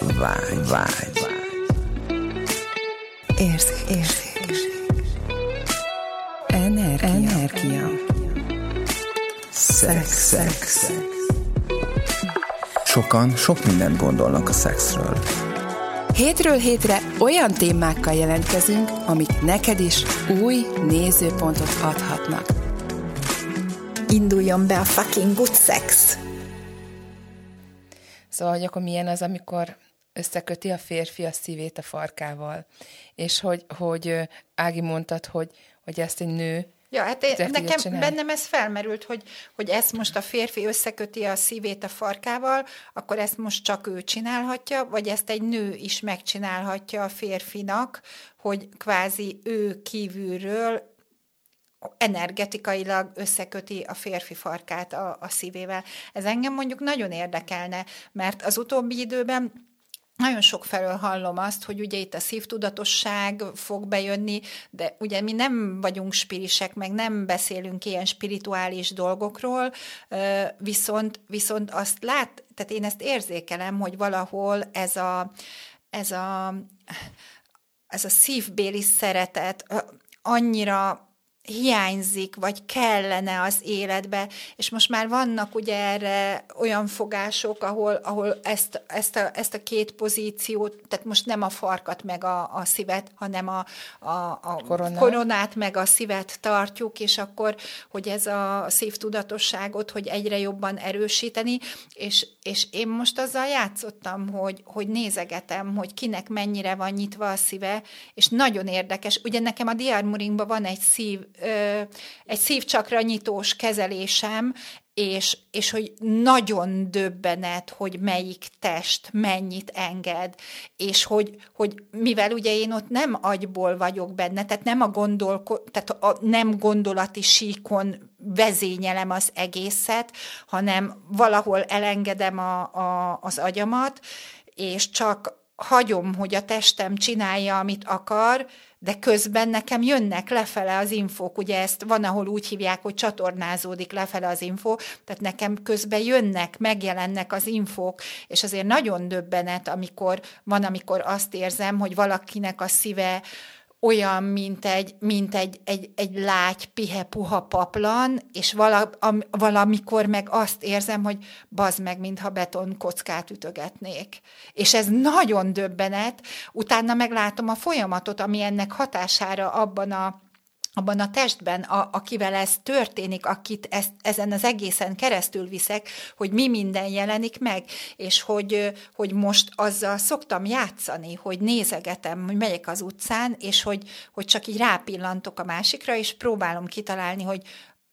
vágy, vágy. Érzék, érzék. Energia. Energia. Szex, szex. Sokan sok mindent gondolnak a szexről. Hétről hétre olyan témákkal jelentkezünk, amik neked is új nézőpontot adhatnak. Induljon be a fucking good sex! Szóval, hogy akkor milyen az, amikor összeköti a férfi a szívét a farkával. És hogy, hogy Ági mondtad, hogy, hogy ezt egy nő Ja, hát én, nekem bennem ez felmerült, hogy, hogy ezt most a férfi összeköti a szívét a farkával, akkor ezt most csak ő csinálhatja, vagy ezt egy nő is megcsinálhatja a férfinak, hogy kvázi ő kívülről energetikailag összeköti a férfi farkát a, a szívével. Ez engem mondjuk nagyon érdekelne, mert az utóbbi időben nagyon sok felől hallom azt, hogy ugye itt a szívtudatosság fog bejönni, de ugye mi nem vagyunk spirisek, meg nem beszélünk ilyen spirituális dolgokról, viszont, viszont azt lát, tehát én ezt érzékelem, hogy valahol ez a, ez a, ez a szívbéli szeretet annyira hiányzik, vagy kellene az életbe, és most már vannak ugye erre olyan fogások, ahol, ahol ezt, ezt, a, ezt a két pozíciót, tehát most nem a farkat meg a, a szívet, hanem a, a, a koronát. koronát meg a szívet tartjuk, és akkor, hogy ez a szívtudatosságot, hogy egyre jobban erősíteni, és, és én most azzal játszottam, hogy, hogy nézegetem, hogy kinek mennyire van nyitva a szíve, és nagyon érdekes. Ugye nekem a diármuringban van egy szív egy szívcsakra nyitós kezelésem, és, és hogy nagyon döbbenet, hogy melyik test mennyit enged, és hogy, hogy mivel ugye én ott nem agyból vagyok benne, tehát nem a, gondolko, tehát a nem gondolati síkon vezényelem az egészet, hanem valahol elengedem a, a, az agyamat, és csak hagyom, hogy a testem csinálja, amit akar, de közben nekem jönnek lefele az infók, ugye ezt van, ahol úgy hívják, hogy csatornázódik lefele az info, tehát nekem közben jönnek, megjelennek az infók, és azért nagyon döbbenet, amikor van, amikor azt érzem, hogy valakinek a szíve olyan, mint egy, mint egy, egy, egy lágy, pihe, puha paplan, és vala, am, valamikor meg azt érzem, hogy bazd meg, mintha beton kockát ütögetnék. És ez nagyon döbbenet, utána meglátom a folyamatot, ami ennek hatására abban a abban a testben, a, akivel ez történik, akit ezt, ezen az egészen keresztül viszek, hogy mi minden jelenik meg, és hogy, hogy most azzal szoktam játszani, hogy nézegetem, hogy megyek az utcán, és hogy, hogy csak így rápillantok a másikra, és próbálom kitalálni, hogy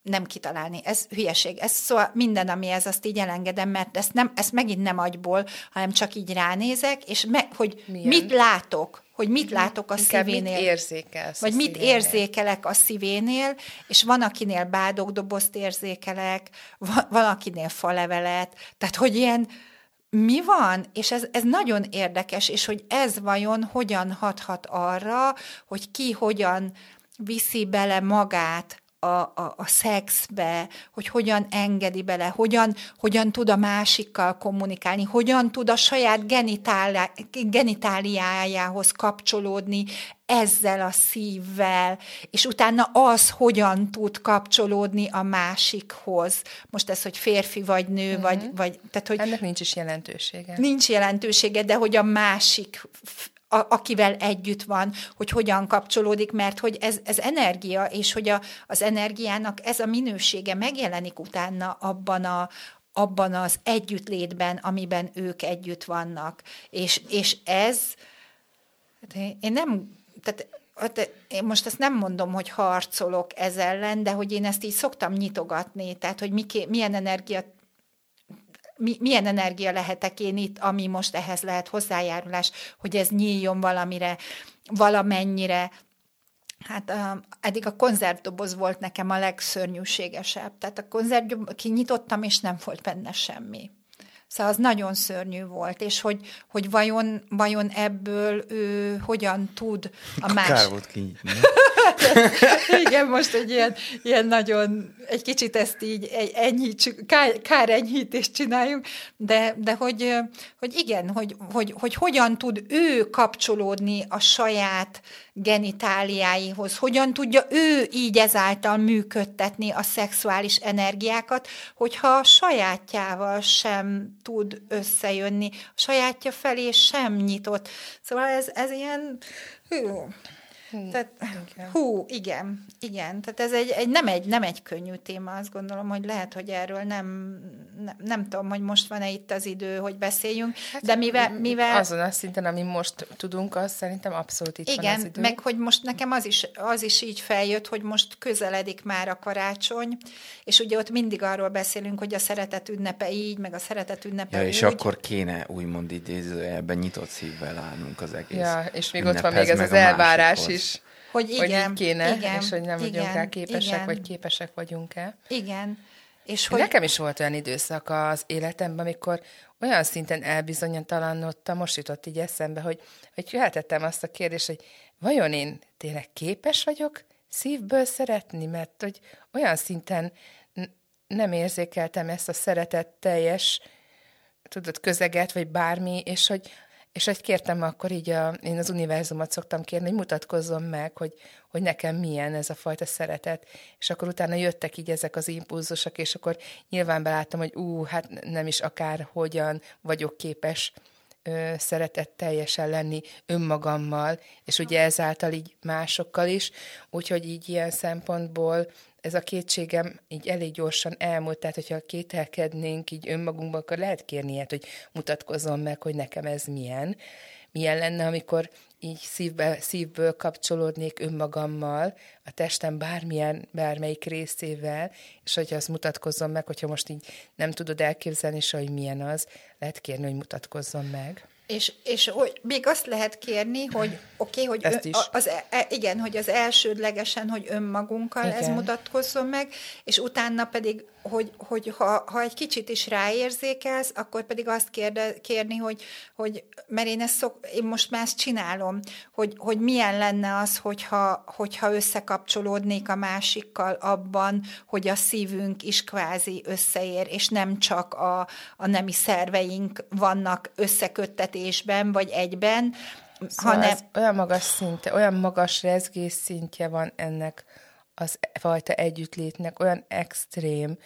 nem kitalálni. Ez hülyeség. Ez szóval minden, ami ez, azt így elengedem, mert ezt, nem, ezt megint nem agyból, hanem csak így ránézek, és me, hogy Milyen? mit látok, hogy mit látok a Inkább szívénél. mit érzékelsz Vagy mit szívénél. érzékelek a szívénél, és van, akinél bádogdobozt érzékelek, van, van akinél falevelet, tehát, hogy ilyen, mi van? És ez, ez nagyon érdekes, és hogy ez vajon hogyan hathat arra, hogy ki hogyan viszi bele magát a, a, a szexbe, hogy hogyan engedi bele, hogyan, hogyan tud a másikkal kommunikálni, hogyan tud a saját genitáli, genitáliájához kapcsolódni ezzel a szívvel, és utána az hogyan tud kapcsolódni a másikhoz. Most ez, hogy férfi vagy nő, uh-huh. vagy, vagy... Tehát, hogy Ennek nincs is jelentősége. Nincs jelentősége, de hogy a másik a, akivel együtt van, hogy hogyan kapcsolódik, mert hogy ez, ez energia, és hogy a, az energiának ez a minősége megjelenik utána abban a, abban az együttlétben, amiben ők együtt vannak. És, és ez, hát én nem, tehát Hát én most ezt nem mondom, hogy harcolok ez ellen, de hogy én ezt így szoktam nyitogatni, tehát hogy miké, milyen energia mi, milyen energia lehetek én itt, ami most ehhez lehet hozzájárulás, hogy ez nyíljon valamire, valamennyire. Hát eddig a konzervdoboz volt nekem a legszörnyűségesebb. Tehát a konzervdoboz kinyitottam, és nem volt benne semmi. Szóval az nagyon szörnyű volt, és hogy, hogy vajon, vajon ebből ő hogyan tud a más... Kár volt kinyitni. Igen, most egy ilyen, ilyen nagyon, egy kicsit ezt így enyhítsük, kár, kár enyhítést csináljunk, de, de hogy, hogy igen, hogy, hogy, hogy hogyan tud ő kapcsolódni a saját genitáliáihoz, hogyan tudja ő így ezáltal működtetni a szexuális energiákat, hogyha a sajátjával sem tud összejönni, a sajátja felé sem nyitott. Szóval ez, ez ilyen... Hú, Hú, Tehát, igen. hú, igen, igen. Tehát ez egy, egy, nem, egy, nem egy könnyű téma, azt gondolom, hogy lehet, hogy erről nem, nem, nem tudom, hogy most van-e itt az idő, hogy beszéljünk, hát, de mivel, mivel... Azon a szinten, ami most tudunk, az szerintem abszolút itt igen, van az idő. meg hogy most nekem az is, az is így feljött, hogy most közeledik már a karácsony, és ugye ott mindig arról beszélünk, hogy a szeretet ünnepe így, meg a szeretet ünnepe ja, úgy. és akkor kéne úgymond idézőjelben nyitott szívvel állnunk az egész Ja, és még ott van még ez az elvárás is hogy igen, hogy így kéne, igen, és hogy nem igen, vagyunk rá képesek, igen. vagy képesek vagyunk-e. Igen. És hogy... Nekem is volt olyan időszak az életemben, amikor olyan szinten elbizonyítalanodtam, most jutott így eszembe, hogy, hogy feltettem azt a kérdést, hogy vajon én tényleg képes vagyok szívből szeretni, mert hogy olyan szinten nem érzékeltem ezt a szeretet teljes, tudod, közeget, vagy bármi, és hogy és hogy kértem akkor így, a, én az univerzumot szoktam kérni, hogy mutatkozzon meg, hogy, hogy nekem milyen ez a fajta szeretet. És akkor utána jöttek így ezek az impulzusok, és akkor nyilván beláttam, hogy ú, hát nem is akár hogyan vagyok képes ö, szeretet teljesen lenni önmagammal, és ugye ezáltal így másokkal is, úgyhogy így ilyen szempontból ez a kétségem így elég gyorsan elmúlt, tehát hogyha kételkednénk így önmagunkban, akkor lehet kérni ilyet, hogy mutatkozzon meg, hogy nekem ez milyen. Milyen lenne, amikor így szívbe, szívből kapcsolódnék önmagammal, a testem bármilyen, bármelyik részével, és hogyha az mutatkozzon meg, hogyha most így nem tudod elképzelni se, hogy milyen az, lehet kérni, hogy mutatkozzon meg. És, és hogy még azt lehet kérni, hogy oké, okay, hogy Ezt ön, is. az, e, igen, hogy az elsődlegesen, hogy önmagunkkal igen. ez mutatkozzon meg, és utána pedig hogy, hogy ha, ha egy kicsit is ráérzékelsz, akkor pedig azt kérde, kérni, hogy, hogy mert én, ezt szok, én most már ezt csinálom, hogy, hogy milyen lenne az, hogyha, hogyha összekapcsolódnék a másikkal abban, hogy a szívünk is kvázi összeér, és nem csak a, a nemi szerveink vannak összeköttetésben, vagy egyben, Szóval hanem... olyan magas szinte, olyan magas rezgés szintje van ennek az fajta együttlétnek olyan extrém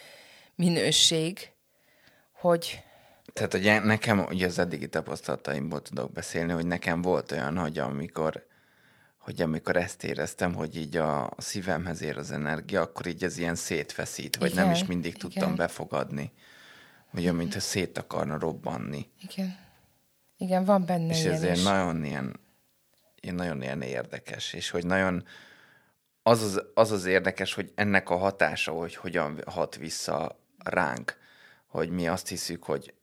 minőség, hogy... Tehát ugye nekem, ugye az eddigi tapasztalataimból tudok beszélni, hogy nekem volt olyan, hogy amikor, hogy amikor ezt éreztem, hogy így a szívemhez ér az energia, akkor így ez ilyen szétfeszít, vagy igen, nem is mindig tudtam igen. befogadni. Vagy mintha szét akarna robbanni. Igen. Igen, van benne És ilyen ez is. nagyon ilyen, ilyen, nagyon ilyen érdekes, és hogy nagyon, az az, az az érdekes, hogy ennek a hatása, hogy hogyan hat vissza ránk, hogy mi azt hiszük, hogy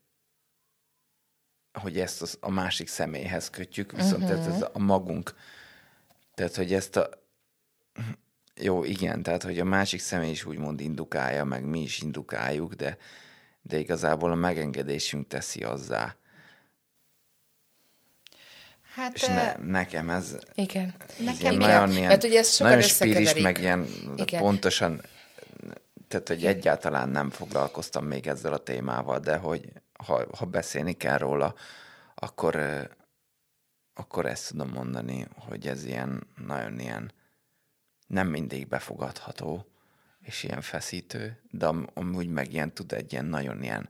hogy ezt az, a másik személyhez kötjük, viszont uh-huh. ez a magunk, tehát hogy ezt a jó, igen, tehát hogy a másik személy is úgymond indukálja, meg mi is indukáljuk, de, de igazából a megengedésünk teszi azzá. Hát, és ne, nekem ez, igen. nekem ilyen nagyon ilyen, Mert ugye ez nagyon spiris, meg ilyen igen. pontosan, tehát hogy egyáltalán nem foglalkoztam még ezzel a témával, de hogy ha, ha beszélni kell róla, akkor, akkor ezt tudom mondani, hogy ez ilyen nagyon ilyen nem mindig befogadható, és ilyen feszítő, de amúgy meg ilyen tud egy ilyen nagyon ilyen,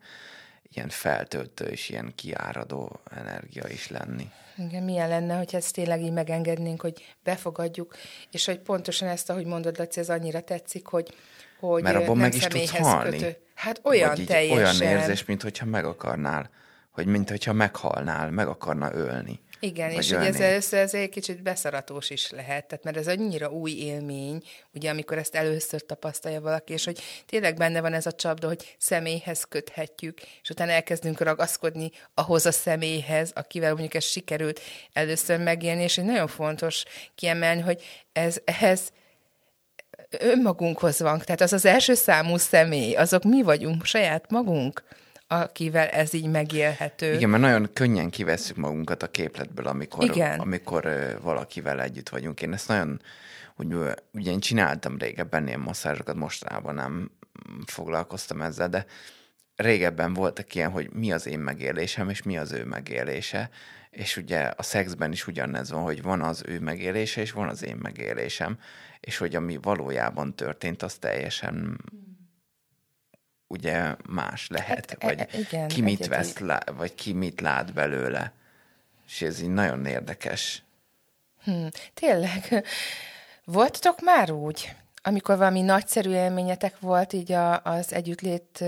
ilyen feltöltő és ilyen kiáradó energia is lenni. Igen, milyen lenne, hogy ezt tényleg így megengednénk, hogy befogadjuk, és hogy pontosan ezt, ahogy mondod, Laci, ez annyira tetszik, hogy, hogy Mert abban meg is tudsz halni. Kötő. Hát olyan Vagy teljesen. Olyan érzés, mint hogyha meg akarnál, hogy mint hogyha meghalnál, meg akarna ölni. Igen, és ugye ez, ez, ez egy kicsit beszaratós is lehet, tehát mert ez annyira új élmény, ugye amikor ezt először tapasztalja valaki, és hogy tényleg benne van ez a csapda, hogy személyhez köthetjük, és utána elkezdünk ragaszkodni ahhoz a személyhez, akivel mondjuk ez sikerült először megélni, és egy nagyon fontos kiemelni, hogy ez, ehhez önmagunkhoz van, tehát az az első számú személy, azok mi vagyunk, saját magunk, akivel ez így megélhető. Igen, mert nagyon könnyen kivesszük magunkat a képletből, amikor, Igen. amikor valakivel együtt vagyunk. Én ezt nagyon, úgy, ugye én csináltam régebben ilyen masszázsokat, mostanában nem foglalkoztam ezzel, de régebben voltak ilyen, hogy mi az én megélésem, és mi az ő megélése, és ugye a szexben is ugyanez van, hogy van az ő megélése, és van az én megélésem, és hogy ami valójában történt, az teljesen ugye más lehet, hát, vagy e, igen, ki mit vesz, lá, vagy ki mit lát belőle. És ez így nagyon érdekes. Hmm, tényleg. Voltatok már úgy, amikor valami nagyszerű élményetek volt így a, az együttlét,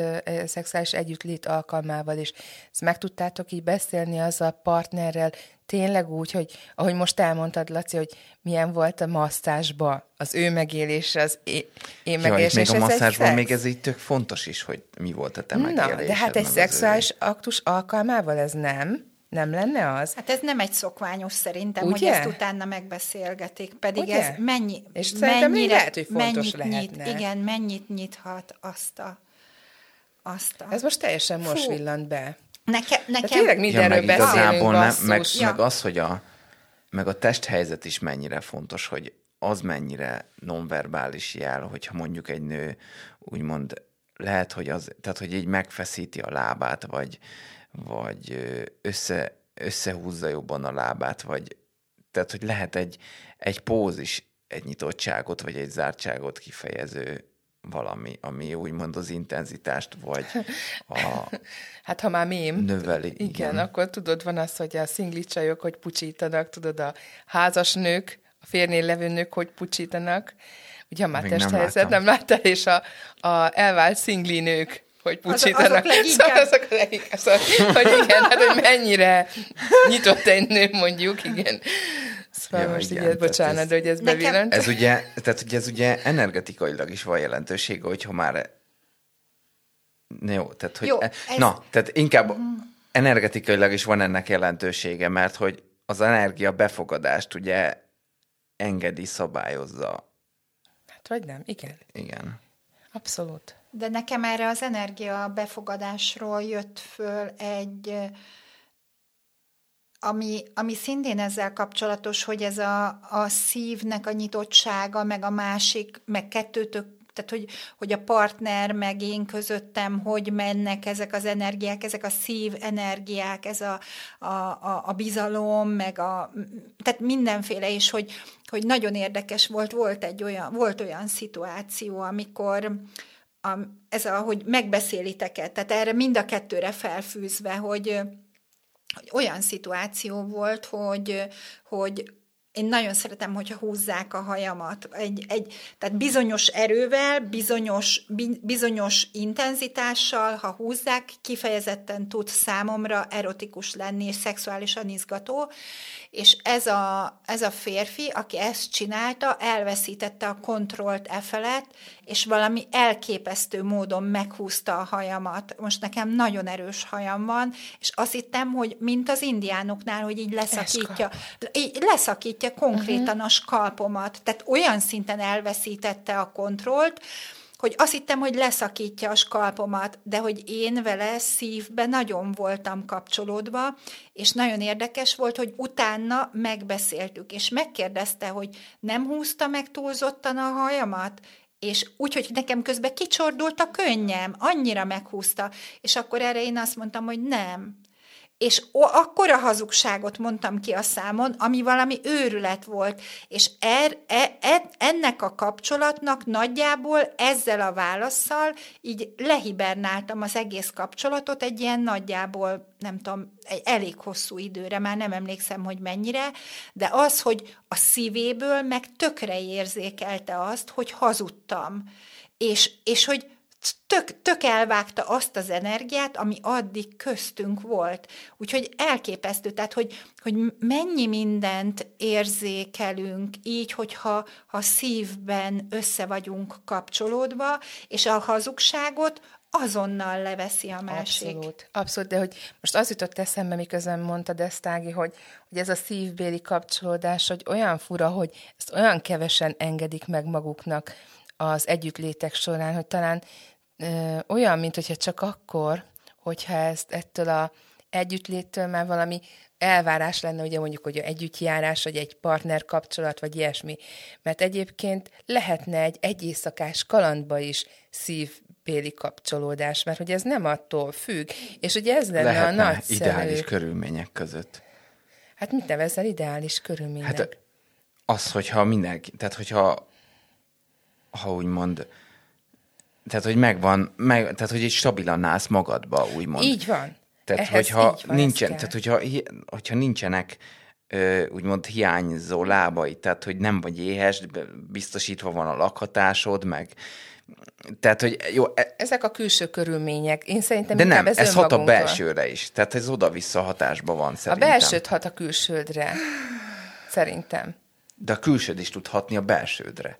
szexuális együttlét alkalmával, és ezt meg tudtátok így beszélni az a partnerrel, tényleg úgy, hogy ahogy most elmondtad, Laci, hogy milyen volt a masszásba az ő megélése, az én, én ja, megélésem. még a masszásban még ez így tök fontos is, hogy mi volt a te. Na, de hát egy szexuális aktus alkalmával ez nem. Nem lenne az? Hát ez nem egy szokványos szerintem, Ugye? hogy ezt utána megbeszélgetik, pedig Ugye? ez mennyi, És mennyire, lehet, hogy fontos mennyit nyit, igen, mennyit nyithat azt a, azt a... Ez most teljesen most Fú. villant be. Neke, nekem... De tényleg mindenről ja, beszélünk, nem, meg, ja. meg az, hogy a, meg a testhelyzet is mennyire fontos, hogy az mennyire nonverbális jel, hogyha mondjuk egy nő úgymond lehet, hogy az, tehát hogy így megfeszíti a lábát, vagy, vagy össze, összehúzza jobban a lábát, vagy tehát, hogy lehet egy, egy póz is egy nyitottságot, vagy egy zártságot kifejező valami, ami úgymond az intenzitást, vagy a Hát ha már mém. Növeli. Igen, igen, akkor tudod, van az, hogy a szingli csajok, hogy pucsítanak, tudod, a házas nők, a férnél levő nők, hogy pucsítanak. Ugye már testhelyzet, nem, nem láttál, és a, a elvált szingli nők, hogy pucsítanak. Azok, azok. Szóval azok leginkább. Szóval, hogy igen, hát hogy mennyire nyitott egy nő, mondjuk, igen. Szóval ja, most igen, így, bocsánat, ez, hogy ez bevillant. Ez ugye, tehát ugye ez ugye energetikailag is van jelentősége, hogyha már jó, tehát hogy... Jó, e, ez... Na, tehát inkább uh-huh. energetikailag is van ennek jelentősége, mert hogy az energia befogadást ugye engedi, szabályozza. Hát vagy nem, igen. Igen. Abszolút. De nekem erre az energia befogadásról jött föl egy, ami, ami szintén ezzel kapcsolatos, hogy ez a, a szívnek a nyitottsága, meg a másik, meg kettőtök tehát hogy, hogy a partner meg én közöttem, hogy mennek ezek az energiák, ezek a szív energiák, ez a, a, a, a bizalom, meg a, tehát mindenféle, és hogy, hogy nagyon érdekes volt, volt egy olyan, volt olyan szituáció, amikor a, ez a, hogy megbeszélitek -e, tehát erre mind a kettőre felfűzve, hogy, hogy olyan szituáció volt, hogy, hogy én nagyon szeretem, hogyha húzzák a hajamat. Egy, egy, tehát bizonyos erővel, bizonyos, bizonyos intenzitással, ha húzzák, kifejezetten tud számomra erotikus lenni és szexuálisan izgató, és ez a, ez a férfi, aki ezt csinálta, elveszítette a kontrollt e felett, és valami elképesztő módon meghúzta a hajamat. Most nekem nagyon erős hajam van, és azt hittem, hogy mint az indiánoknál, hogy így leszakítja, így leszakítja konkrétan uh-huh. a skalpomat. Tehát olyan szinten elveszítette a kontrollt, hogy azt hittem, hogy leszakítja a skalpomat, de hogy én vele szívbe nagyon voltam kapcsolódva, és nagyon érdekes volt, hogy utána megbeszéltük, és megkérdezte, hogy nem húzta meg túlzottan a hajamat, és úgy, hogy nekem közben kicsordult a könnyem, annyira meghúzta, és akkor erre én azt mondtam, hogy nem, és akkora hazugságot mondtam ki a számon, ami valami őrület volt, és er, e, e, ennek a kapcsolatnak nagyjából ezzel a válaszsal így lehibernáltam az egész kapcsolatot egy ilyen nagyjából, nem tudom, egy elég hosszú időre, már nem emlékszem, hogy mennyire, de az, hogy a szívéből meg tökre érzékelte azt, hogy hazudtam, és, és hogy tök, tök elvágta azt az energiát, ami addig köztünk volt. Úgyhogy elképesztő, tehát hogy, hogy mennyi mindent érzékelünk így, hogyha ha szívben össze vagyunk kapcsolódva, és a hazugságot azonnal leveszi a másik. Abszolút, abszolút, de hogy most az jutott eszembe, miközben mondtad ezt, Ági, hogy, hogy ez a szívbéli kapcsolódás, hogy olyan fura, hogy ezt olyan kevesen engedik meg maguknak az együttlétek során, hogy talán olyan, mint hogyha csak akkor, hogyha ezt ettől a együttléttől már valami elvárás lenne, ugye mondjuk, hogy együttjárás, vagy egy partner kapcsolat, vagy ilyesmi. Mert egyébként lehetne egy egy éjszakás kalandba is szívbéli kapcsolódás, mert hogy ez nem attól függ. És ugye ez lenne lehetne a nagyszerű... ideális körülmények között. Hát mit nevezel ideális körülmények? Hát az, hogyha mindenki, tehát hogyha ha úgymond tehát, hogy megvan, meg, tehát, hogy egy stabilan állsz magadba, úgymond. Így van. Tehát, Ehhez hogyha van, nincsen, tehát, hogyha, hogyha nincsenek úgymond hiányzó lábai, tehát, hogy nem vagy éhes, biztosítva van a lakhatásod, meg tehát, hogy jó... E... Ezek a külső körülmények. Én szerintem De nem, ez, ez hat a belsőre is. Tehát ez oda-vissza hatásban van szerintem. A belsőt hat a külsődre. Szerintem. De a külsőd is tud hatni a belsődre.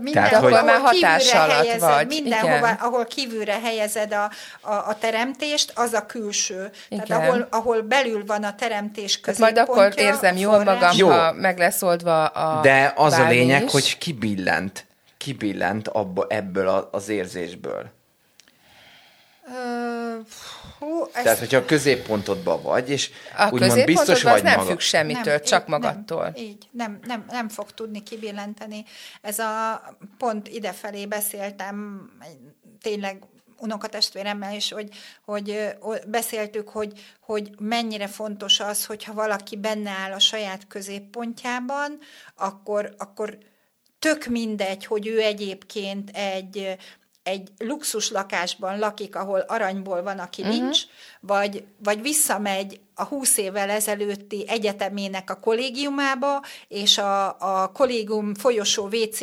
Mindenhol Tehát, már hatás alatt helyezed, vagy. Mindenhova, ahol kívülre helyezed a, a, a teremtést, az a külső. Igen. Tehát ahol, ahol belül van a teremtés középpontja. majd akkor érzem jól magam, Jó. ha meg lesz oldva a De az a lényeg, is. hogy kibillent, kibillent abba, ebből az érzésből. Uh, hú, ez... Tehát, hogyha a középpontodban vagy, és a úgymond biztos vagy nem maga... függ semmitől, nem, csak magadtól. Nem, így, nem, nem, nem fog tudni kibillenteni. Ez a pont idefelé beszéltem, tényleg unokatestvéremmel is, hogy, hogy beszéltük, hogy, hogy mennyire fontos az, hogyha valaki benne áll a saját középpontjában, akkor, akkor tök mindegy, hogy ő egyébként egy egy luxus lakásban lakik, ahol aranyból van, aki uh-huh. nincs, vagy, vagy visszamegy a 20 évvel ezelőtti egyetemének a kollégiumába, és a, a kollégium folyosó WC,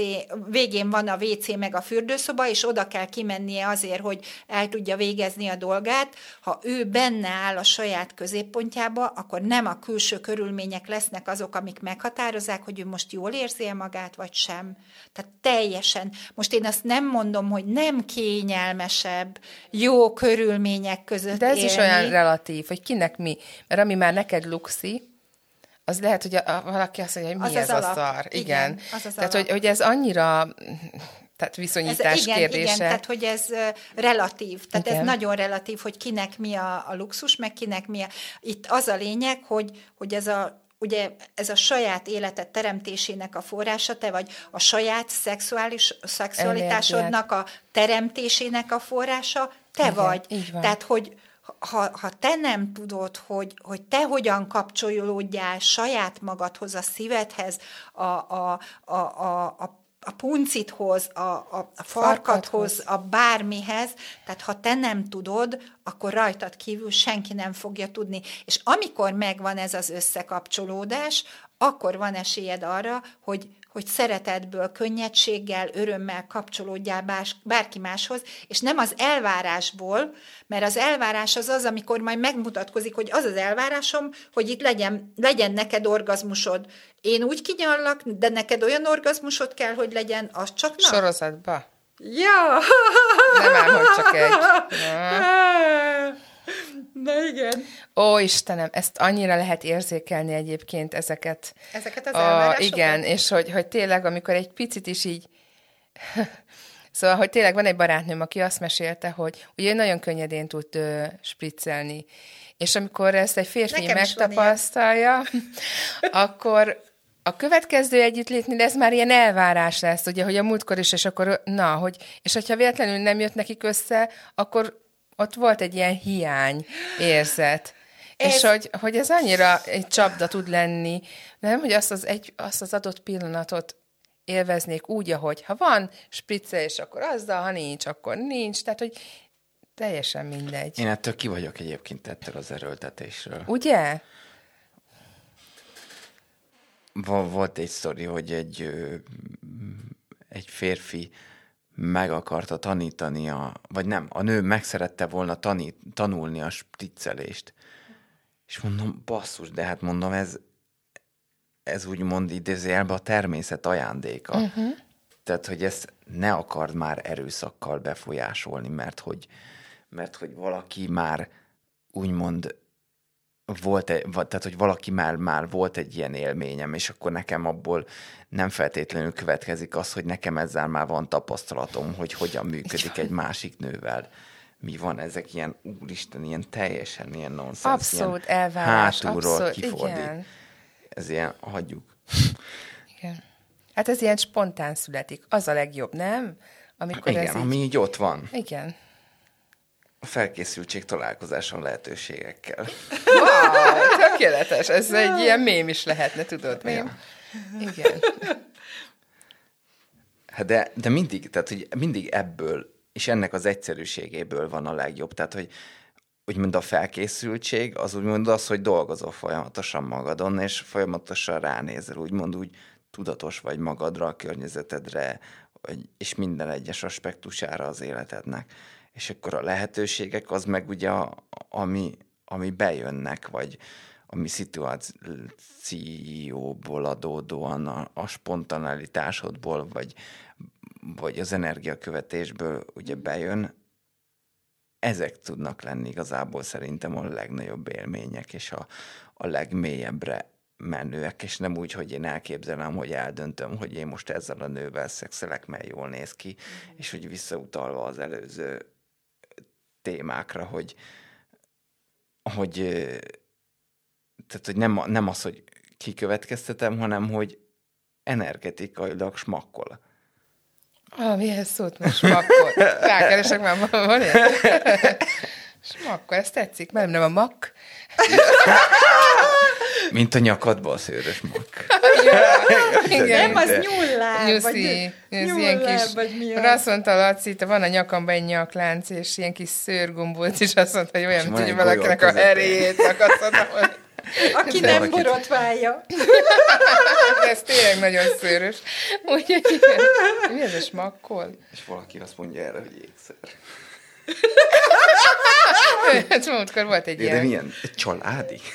végén van a WC meg a fürdőszoba, és oda kell kimennie azért, hogy el tudja végezni a dolgát. Ha ő benne áll a saját középpontjába, akkor nem a külső körülmények lesznek azok, amik meghatározzák, hogy ő most jól érzi magát, vagy sem. Tehát teljesen. Most én azt nem mondom, hogy nem kényelmesebb, jó körülmények között De ez élni. is olyan relatív, hogy kinek mi. Mert ami már neked luxi, az lehet, hogy a, a, valaki azt mondja, hogy mi az ez az a szar. Igen. igen az az tehát, hogy, hogy ez annyira tehát viszonyítás ez, igen, kérdése. Igen, tehát hogy ez relatív. Tehát igen. ez nagyon relatív, hogy kinek mi a, a luxus, meg kinek mi a... Itt az a lényeg, hogy, hogy ez a ugye ez a saját életet teremtésének a forrása, te vagy a saját szexuális szexualitásodnak a teremtésének a forrása, te Igen, vagy. Így van. Tehát, hogy ha, ha te nem tudod, hogy, hogy te hogyan kapcsolódjál saját magadhoz, a szívedhez, a, a, a, a, a a puncithoz, a, a, a farkathoz, a bármihez, tehát ha te nem tudod, akkor rajtad kívül senki nem fogja tudni. És amikor megvan ez az összekapcsolódás, akkor van esélyed arra, hogy, hogy szeretetből, könnyedséggel, örömmel kapcsolódjál bás, bárki máshoz, és nem az elvárásból, mert az elvárás az az, amikor majd megmutatkozik, hogy az az elvárásom, hogy itt legyen, legyen neked orgazmusod. Én úgy kinyallak, de neked olyan orgazmusod kell, hogy legyen, az csak na. Sorozatba? Ja! Nem ám, hogy csak egy. Na. Na igen. Ó, Istenem, ezt annyira lehet érzékelni egyébként ezeket. Ezeket az a, Igen, és hogy, hogy tényleg, amikor egy picit is így... Szóval, hogy tényleg van egy barátnőm, aki azt mesélte, hogy ugye nagyon könnyedén tud ö, spriccelni. És amikor ezt egy férfi Nekem megtapasztalja, akkor a következő együttlétnél ez már ilyen elvárás lesz, ugye, hogy a múltkor is, és akkor, na, hogy, és hogyha véletlenül nem jött nekik össze, akkor ott volt egy ilyen hiány érzet. Ez... És hogy, hogy ez annyira egy csapda tud lenni, nem, hogy azt az, egy, azt az adott pillanatot élveznék úgy, ahogy ha van spritze, és akkor azzal, ha nincs, akkor nincs. Tehát, hogy teljesen mindegy. Én ettől ki vagyok egyébként ettől az erőltetésről. Ugye? Volt egy sztori, hogy egy, egy férfi meg akarta tanítani, a, vagy nem, a nő megszerette volna tanít, tanulni a spriccelést. És mondom, basszus, de hát mondom, ez, ez úgymond idézőjelbe a természet ajándéka. Uh-huh. Tehát, hogy ezt ne akard már erőszakkal befolyásolni, mert hogy, mert hogy valaki már úgymond volt, egy, tehát hogy valaki már, már volt egy ilyen élményem, és akkor nekem abból nem feltétlenül következik az, hogy nekem ezzel már van tapasztalatom, hogy hogyan működik egy másik nővel mi van, ezek ilyen, úristen, ilyen teljesen ilyen nonsens. Abszolút ilyen elvárás. Hátulról abszolút, kifordít. igen. Ez ilyen, hagyjuk. Igen. Hát ez ilyen spontán születik. Az a legjobb, nem? Amikor Igen, ez így... ami így ott van. Igen. A felkészültség találkozáson lehetőségekkel. Wow, tökéletes. Ez egy ilyen mém is lehetne, tudod, mém? Igen. Hát de, de mindig, tehát hogy mindig ebből, és ennek az egyszerűségéből van a legjobb. Tehát, hogy úgymond a felkészültség, az úgymond az, hogy dolgozol folyamatosan magadon, és folyamatosan ránézel, úgymond úgy tudatos vagy magadra, a környezetedre, vagy, és minden egyes aspektusára az életednek. És akkor a lehetőségek az meg ugye, a, ami, ami bejönnek, vagy ami szituációból adódóan a, a spontanalitásodból, vagy, vagy az energiakövetésből ugye bejön, ezek tudnak lenni igazából szerintem a legnagyobb élmények, és a, a legmélyebbre menőek, és nem úgy, hogy én elképzelem, hogy eldöntöm, hogy én most ezzel a nővel szexelek, mert jól néz ki, mm. és hogy visszautalva az előző témákra, hogy, hogy tehát, hogy nem, nem az, hogy kikövetkeztetem, hanem, hogy energetikailag smakkol. Ah, mihez szólt most smakkol? Rákeresek már van Smakkol, ez tetszik, mert nem a mak. Mint a nyakadba a szőrös mak. Igen. Nem, az nyullár. Nyuszi. Ez ilyen kis... Vagy mi az? Azt mondta Laci, van a nyakamba egy nyaklánc, és ilyen kis szőrgombóc, és azt mondta, hogy olyan, mint hogy valakinek a heréjét akasztottam. Aki nem valaki... borotválja. ez tényleg nagyon szőrös. Úgyhogy mi ez a smakkol? És valaki azt mondja erre, hogy ékszer. Hát múltkor volt egy de ilyen. De milyen? Családi?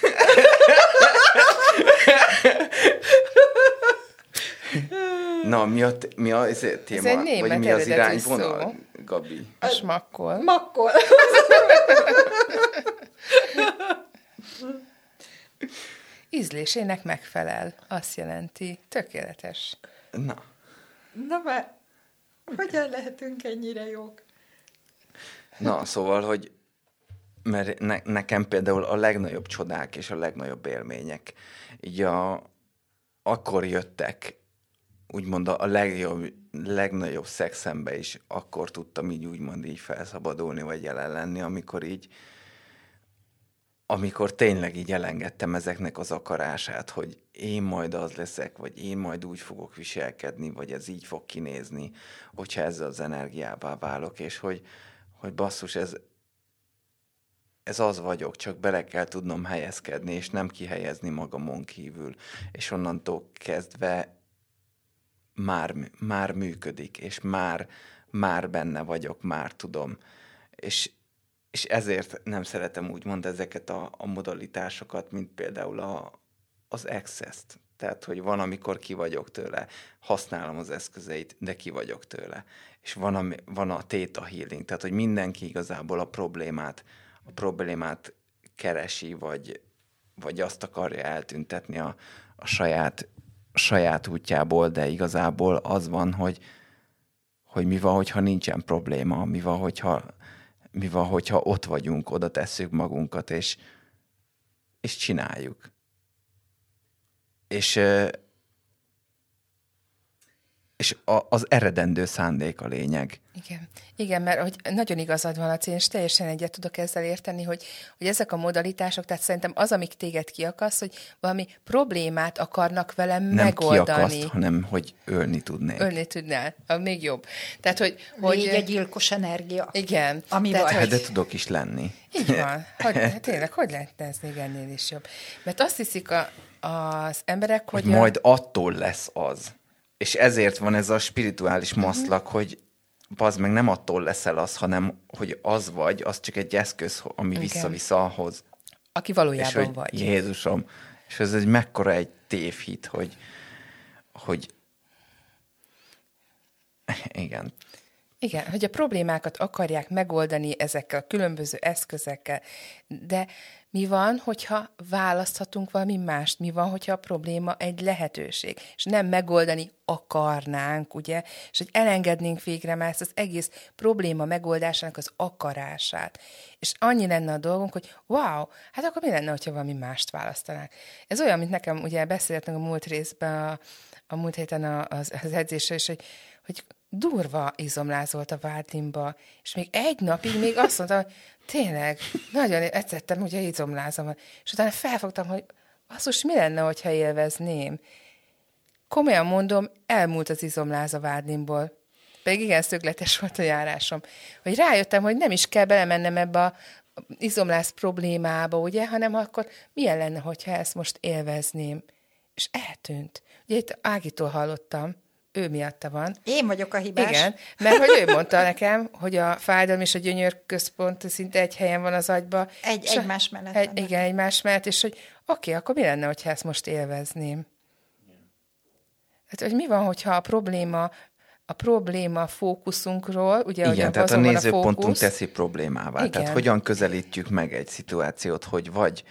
Na, mi a, mi a ez téma? Ez egy német Vagy mi az irányvonal, szó. Gabi? A smakkol. Makkol. Ízlésének megfelel, azt jelenti. Tökéletes. Na. Na már, hogyan lehetünk ennyire jók? Na, szóval, hogy mert ne, nekem például a legnagyobb csodák és a legnagyobb élmények így a, akkor jöttek, úgymond a legjobb, legnagyobb szexembe is akkor tudtam így úgymond így felszabadulni, vagy jelen lenni, amikor így amikor tényleg így elengedtem ezeknek az akarását, hogy én majd az leszek, vagy én majd úgy fogok viselkedni, vagy ez így fog kinézni, hogyha ezzel az energiává válok, és hogy, hogy basszus, ez, ez az vagyok, csak bele kell tudnom helyezkedni, és nem kihelyezni magamon kívül. És onnantól kezdve már, már működik, és már, már benne vagyok, már tudom. És, és ezért nem szeretem úgymond ezeket a, a modalitásokat, mint például a, az access-t. Tehát, hogy van, amikor ki vagyok tőle, használom az eszközeit, de ki vagyok tőle. És van a, van a theta healing, tehát, hogy mindenki igazából a problémát, a problémát keresi, vagy, vagy azt akarja eltüntetni a, a saját, saját útjából, de igazából az van, hogy, hogy mi van, hogyha nincsen probléma, mi van, hogyha, mi van, hogyha ott vagyunk, oda tesszük magunkat, és, és csináljuk. És, és a, az eredendő szándék a lényeg. Igen, igen, mert hogy nagyon igazad van, Laci, és teljesen egyet tudok ezzel érteni, hogy, hogy ezek a modalitások, tehát szerintem az, amik téged kiakasz, hogy valami problémát akarnak velem Nem megoldani. kiakaszt, hanem hogy ölni tudnék. Ölni tudnál, a még jobb. Tehát, hogy... hogy Légy egy gyilkos energia. Igen. Ami tehát, vagy. Hát, de tudok is lenni. Így van. Hogy, hát tényleg, hogy lehetne ez még ennél is jobb? Mert azt hiszik a, az emberek, hogy... hogy majd attól lesz az. És ezért van ez a spirituális maszlak, uh-huh. hogy az meg nem attól leszel az, hanem hogy az vagy, az csak egy eszköz, ami Igen. vissza-vissza ahhoz. Aki valójában és hogy vagy. Jézusom. És ez egy mekkora egy tévhit, hogy, hogy igen. Igen, hogy a problémákat akarják megoldani ezekkel a különböző eszközekkel, de Mi van, hogyha választhatunk valami mást? Mi van, hogyha a probléma egy lehetőség? És nem megoldani akarnánk, ugye? És hogy elengednénk végre már ezt az egész probléma megoldásának az akarását. És annyi lenne a dolgunk, hogy wow, hát akkor mi lenne, hogyha valami mást választanánk? Ez olyan, mint nekem, ugye beszéltünk a múlt részben, a, a múlt héten az, az edzésre is, hogy, hogy durva izomlázolt a vádlimba, és még egy napig még azt mondta, hogy tényleg, nagyon etszettem, hogy izomlázom. És utána felfogtam, hogy basszus, mi lenne, hogyha élvezném? Komolyan mondom, elmúlt az izomláz a vádlimból. Pedig igen, szögletes volt a járásom. Hogy rájöttem, hogy nem is kell belemennem ebbe a izomláz problémába, ugye, hanem akkor milyen lenne, hogyha ezt most élvezném. És eltűnt. Ugye itt Ágitól hallottam, ő miatta van. Én vagyok a hibás. Igen, mert hogy ő mondta nekem, hogy a fájdalom és a gyönyör központ szinte egy helyen van az agyba. Egy, egymás mellett. Egy, igen, egymás mellett, és hogy oké, okay, akkor mi lenne, hogyha ezt most élvezném? Hát, hogy mi van, hogyha a probléma a probléma fókuszunkról, ugye, Igen, tehát a nézőpontunk a fókusz, teszi problémává. Igen. Tehát hogyan közelítjük meg egy szituációt, hogy vagy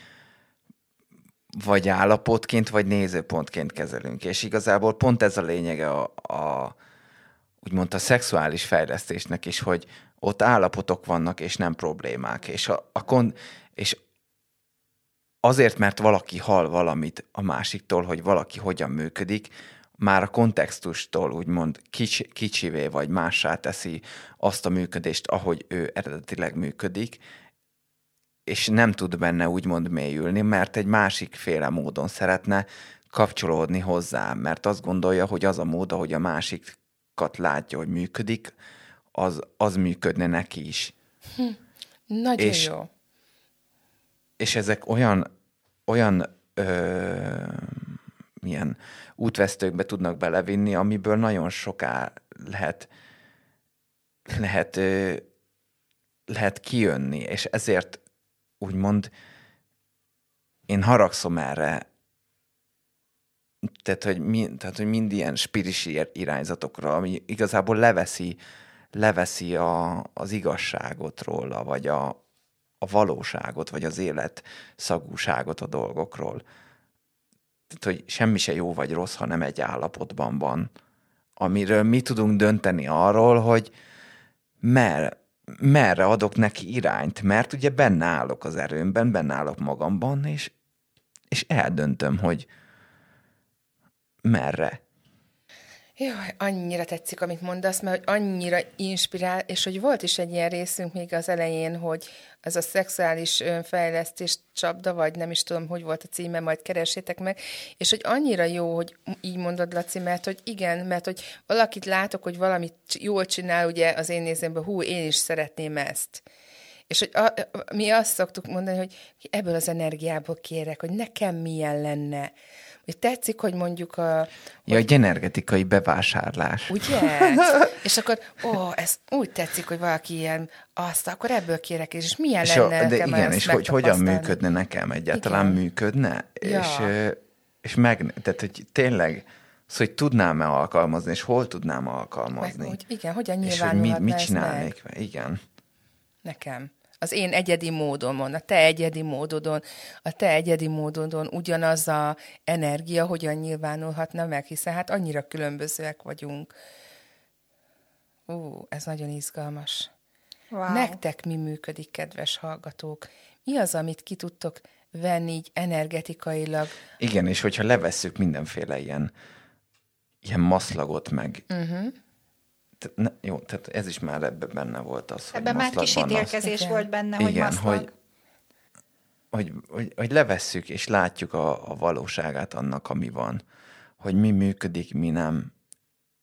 vagy állapotként, vagy nézőpontként kezelünk. És igazából pont ez a lényege a, a úgymond a szexuális fejlesztésnek is, hogy ott állapotok vannak, és nem problémák. És, a, a kon, és azért, mert valaki hall valamit a másiktól, hogy valaki hogyan működik, már a kontextustól úgymond kicsi, kicsivé vagy mássá teszi azt a működést, ahogy ő eredetileg működik, és nem tud benne úgymond mélyülni, mert egy másik féle módon szeretne kapcsolódni hozzá, mert azt gondolja, hogy az a mód, ahogy a másikat látja, hogy működik, az, az működne neki is. Hm. Nagyon és, jó. És ezek olyan, olyan ö, milyen útvesztőkbe tudnak belevinni, amiből nagyon soká lehet, lehet, lehet kijönni, és ezért úgymond én haragszom erre, tehát hogy, mi, tehát, hogy mind ilyen spirisi irányzatokra, ami igazából leveszi, leveszi a, az igazságot róla, vagy a, a valóságot, vagy az élet szagúságot a dolgokról. Tehát, hogy semmi se jó vagy rossz, hanem egy állapotban van, amiről mi tudunk dönteni arról, hogy mer, merre adok neki irányt, mert ugye benne állok az erőmben, benne állok magamban, és, és eldöntöm, hogy merre. Jaj, annyira tetszik, amit mondasz, mert annyira inspirál, és hogy volt is egy ilyen részünk még az elején, hogy ez a szexuális önfejlesztés csapda, vagy nem is tudom, hogy volt a címe, majd keresétek meg, és hogy annyira jó, hogy így mondod, Laci, mert hogy igen, mert hogy valakit látok, hogy valamit jól csinál, ugye az én nézőmben, hú, én is szeretném ezt. És hogy a, mi azt szoktuk mondani, hogy ebből az energiából kérek, hogy nekem milyen lenne hogy tetszik, hogy mondjuk a... Ja, hogy, egy energetikai bevásárlás. Ugye? és akkor, ó, ez úgy tetszik, hogy valaki ilyen, azt, akkor ebből kérek, és milyen és lenne a, de igen, és hogy hogyan működne nekem egyáltalán igen. működne, ja. és, és meg, tehát hogy tényleg, Szóval, hogy tudnám-e alkalmazni, és hol tudnám alkalmazni. Meg, hogy igen, hogyan És hogy mit, mit csinálnék? Meg? Igen. Nekem az én egyedi módomon, a te egyedi módodon, a te egyedi módodon ugyanaz a energia hogyan nyilvánulhatna meg, hiszen hát annyira különbözőek vagyunk. Ú, ez nagyon izgalmas. Wow. Nektek mi működik, kedves hallgatók? Mi az, amit ki tudtok venni így energetikailag? Igen, és hogyha levesszük mindenféle ilyen, ilyen maszlagot meg, uh-huh ne, jó, tehát ez is már ebben benne volt az, Ebben már kis ítélkezés volt benne, hogy Igen, hogy, hogy, hogy, hogy levesszük és látjuk a, a valóságát annak, ami van. Hogy mi működik, mi nem,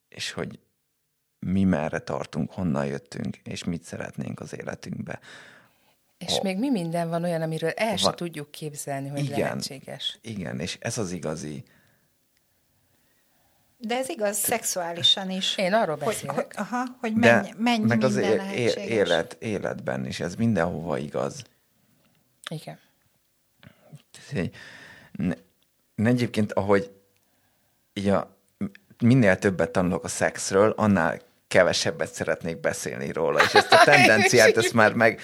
és hogy mi merre tartunk, honnan jöttünk, és mit szeretnénk az életünkbe. És a, még mi minden van olyan, amiről el sem tudjuk képzelni, hogy igen, lehetséges. Igen, és ez az igazi de ez igaz szexuálisan is. Én arról beszélek. Hogy, hogy, aha, hogy mennyi, mennyi meg az é- élet, életben is, ez mindenhova igaz. Igen. Ne, egyébként, ahogy így a, minél többet tanulok a szexről, annál kevesebbet szeretnék beszélni róla, és ezt a tendenciát, ezt már meg,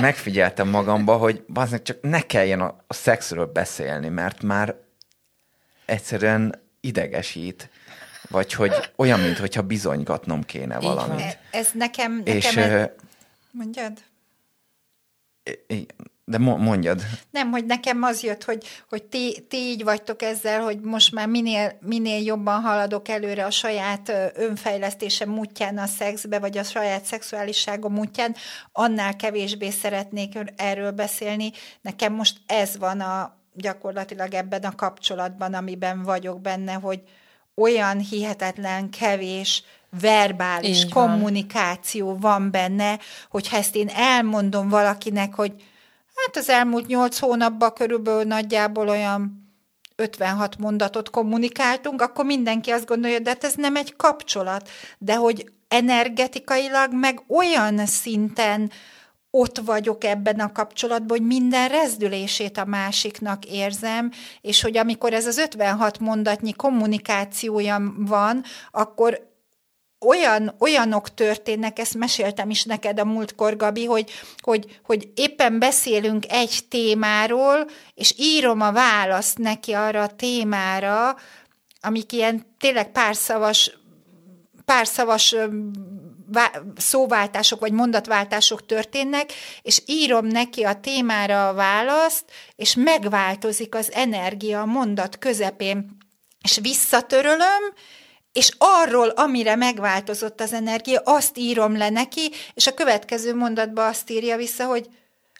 megfigyeltem magamba, hogy baznak csak ne kelljen a, a szexről beszélni, mert már egyszerűen idegesít, vagy hogy olyan, mintha bizonygatnom kéne valamit. E, ez nekem, nekem és, ez... Mondjad? De mondjad. Nem, hogy nekem az jött, hogy, hogy ti, ti így vagytok ezzel, hogy most már minél, minél jobban haladok előre a saját önfejlesztésem útján a szexbe, vagy a saját szexuálisságom útján, annál kevésbé szeretnék erről beszélni. Nekem most ez van a gyakorlatilag ebben a kapcsolatban, amiben vagyok benne, hogy olyan hihetetlen kevés verbális Így kommunikáció van. van benne, hogyha ezt én elmondom valakinek, hogy hát az elmúlt nyolc hónapban körülbelül nagyjából olyan 56 mondatot kommunikáltunk, akkor mindenki azt gondolja, de hát ez nem egy kapcsolat, de hogy energetikailag meg olyan szinten ott vagyok ebben a kapcsolatban, hogy minden rezdülését a másiknak érzem, és hogy amikor ez az 56 mondatnyi kommunikációja van, akkor olyan, olyanok történnek, ezt meséltem is neked a múltkor, Gabi, hogy, hogy, hogy éppen beszélünk egy témáról, és írom a választ neki arra a témára, amik ilyen tényleg párszavas, párszavas szóváltások vagy mondatváltások történnek, és írom neki a témára a választ, és megváltozik az energia a mondat közepén, és visszatörölöm, és arról, amire megváltozott az energia, azt írom le neki, és a következő mondatban azt írja vissza, hogy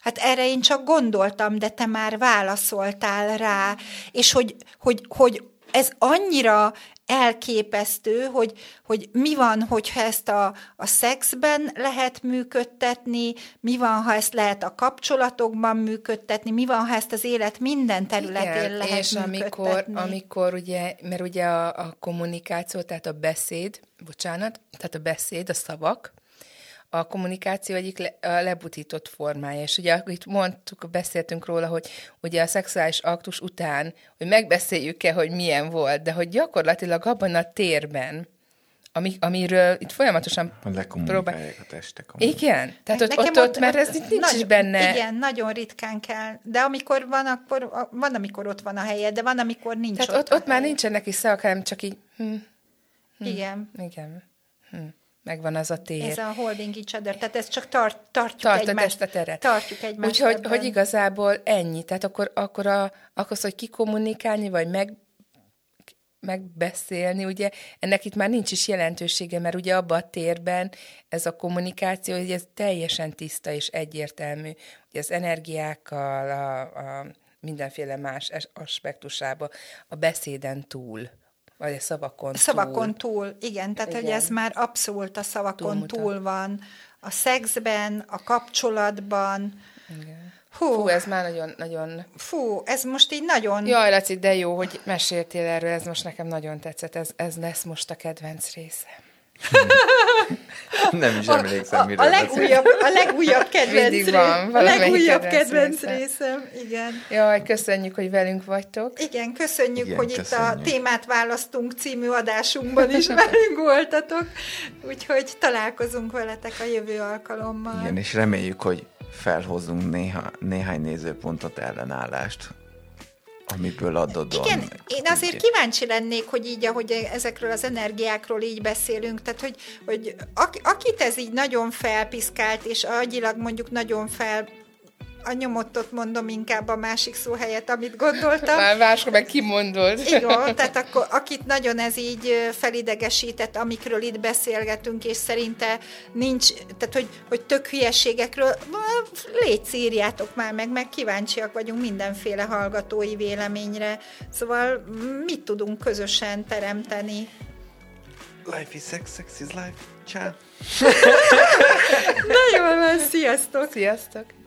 hát erre én csak gondoltam, de te már válaszoltál rá, és hogy, hogy, hogy ez annyira elképesztő, hogy, hogy mi van, hogyha ezt a, a szexben lehet működtetni, mi van, ha ezt lehet a kapcsolatokban működtetni, mi van, ha ezt az élet minden területén Igen, lehet és működtetni. amikor, amikor ugye, mert ugye a, a kommunikáció, tehát a beszéd, bocsánat, tehát a beszéd, a szavak, a kommunikáció egyik le, a lebutított formája. És ugye itt mondtuk, beszéltünk róla, hogy ugye a szexuális aktus után, hogy megbeszéljük-e, hogy milyen volt, de hogy gyakorlatilag abban a térben, ami, amiről itt folyamatosan próbálják a testek. Igen? Tehát ott, ott, ott, mert ez itt nincs nagy, is benne. Igen, nagyon ritkán kell. De amikor van, akkor van, amikor ott van a helye, de van, amikor nincs Tehát ott, ott, ott már nincsenek is szavak, hanem csak így... Hm, hm, igen. Igen. Hm megvan az a tér. Ez a holding each other, tehát ezt csak tart, tartjuk Tartod egymást. ezt a teret. Tartjuk egymást. Úgyhogy hogy igazából ennyi. Tehát akkor, akkor a, akkor hogy kikommunikálni, vagy meg, megbeszélni, ugye ennek itt már nincs is jelentősége, mert ugye abban a térben ez a kommunikáció, hogy ez teljesen tiszta és egyértelmű, hogy az energiákkal, a, a mindenféle más aspektusába, a beszéden túl. Vagy a szavakon, a szavakon túl. túl. Igen, tehát Igen. hogy ez már abszolút a szavakon Túlmutat. túl van. A szexben, a kapcsolatban. Igen. Hú, Fú, ez már nagyon, nagyon... Fú, ez most így nagyon... Jaj, Laci, de jó, hogy meséltél erről, ez most nekem nagyon tetszett, ez, ez lesz most a kedvenc része. Nem is emlékszem, mire a, a, legújabb, a legújabb kedvenc van, a legújabb kedvenc, kedvenc részem. Igen. Jaj, köszönjük, hogy velünk vagytok. Igen, köszönjük, Igen, hogy köszönjük. itt a témát választunk című adásunkban is velünk voltatok. Úgyhogy találkozunk veletek a jövő alkalommal. Igen, és reméljük, hogy felhozunk néha, néhány nézőpontot ellenállást amiből adódóan. Igen, én azért kíváncsi lennék, hogy így, ahogy ezekről az energiákról így beszélünk, tehát hogy, hogy akit ez így nagyon felpiszkált, és agyilag mondjuk nagyon fel a nyomottot mondom inkább a másik szó helyett, amit gondoltam. Már máskor meg kimondod. Igen, tehát akkor akit nagyon ez így felidegesített, amikről itt beszélgetünk, és szerinte nincs, tehát hogy, hogy tök hülyeségekről, légy írjátok már meg, meg kíváncsiak vagyunk mindenféle hallgatói véleményre. Szóval mit tudunk közösen teremteni? Life is sex, sex is life. Ciao. Na jól van, sziasztok! Sziasztok!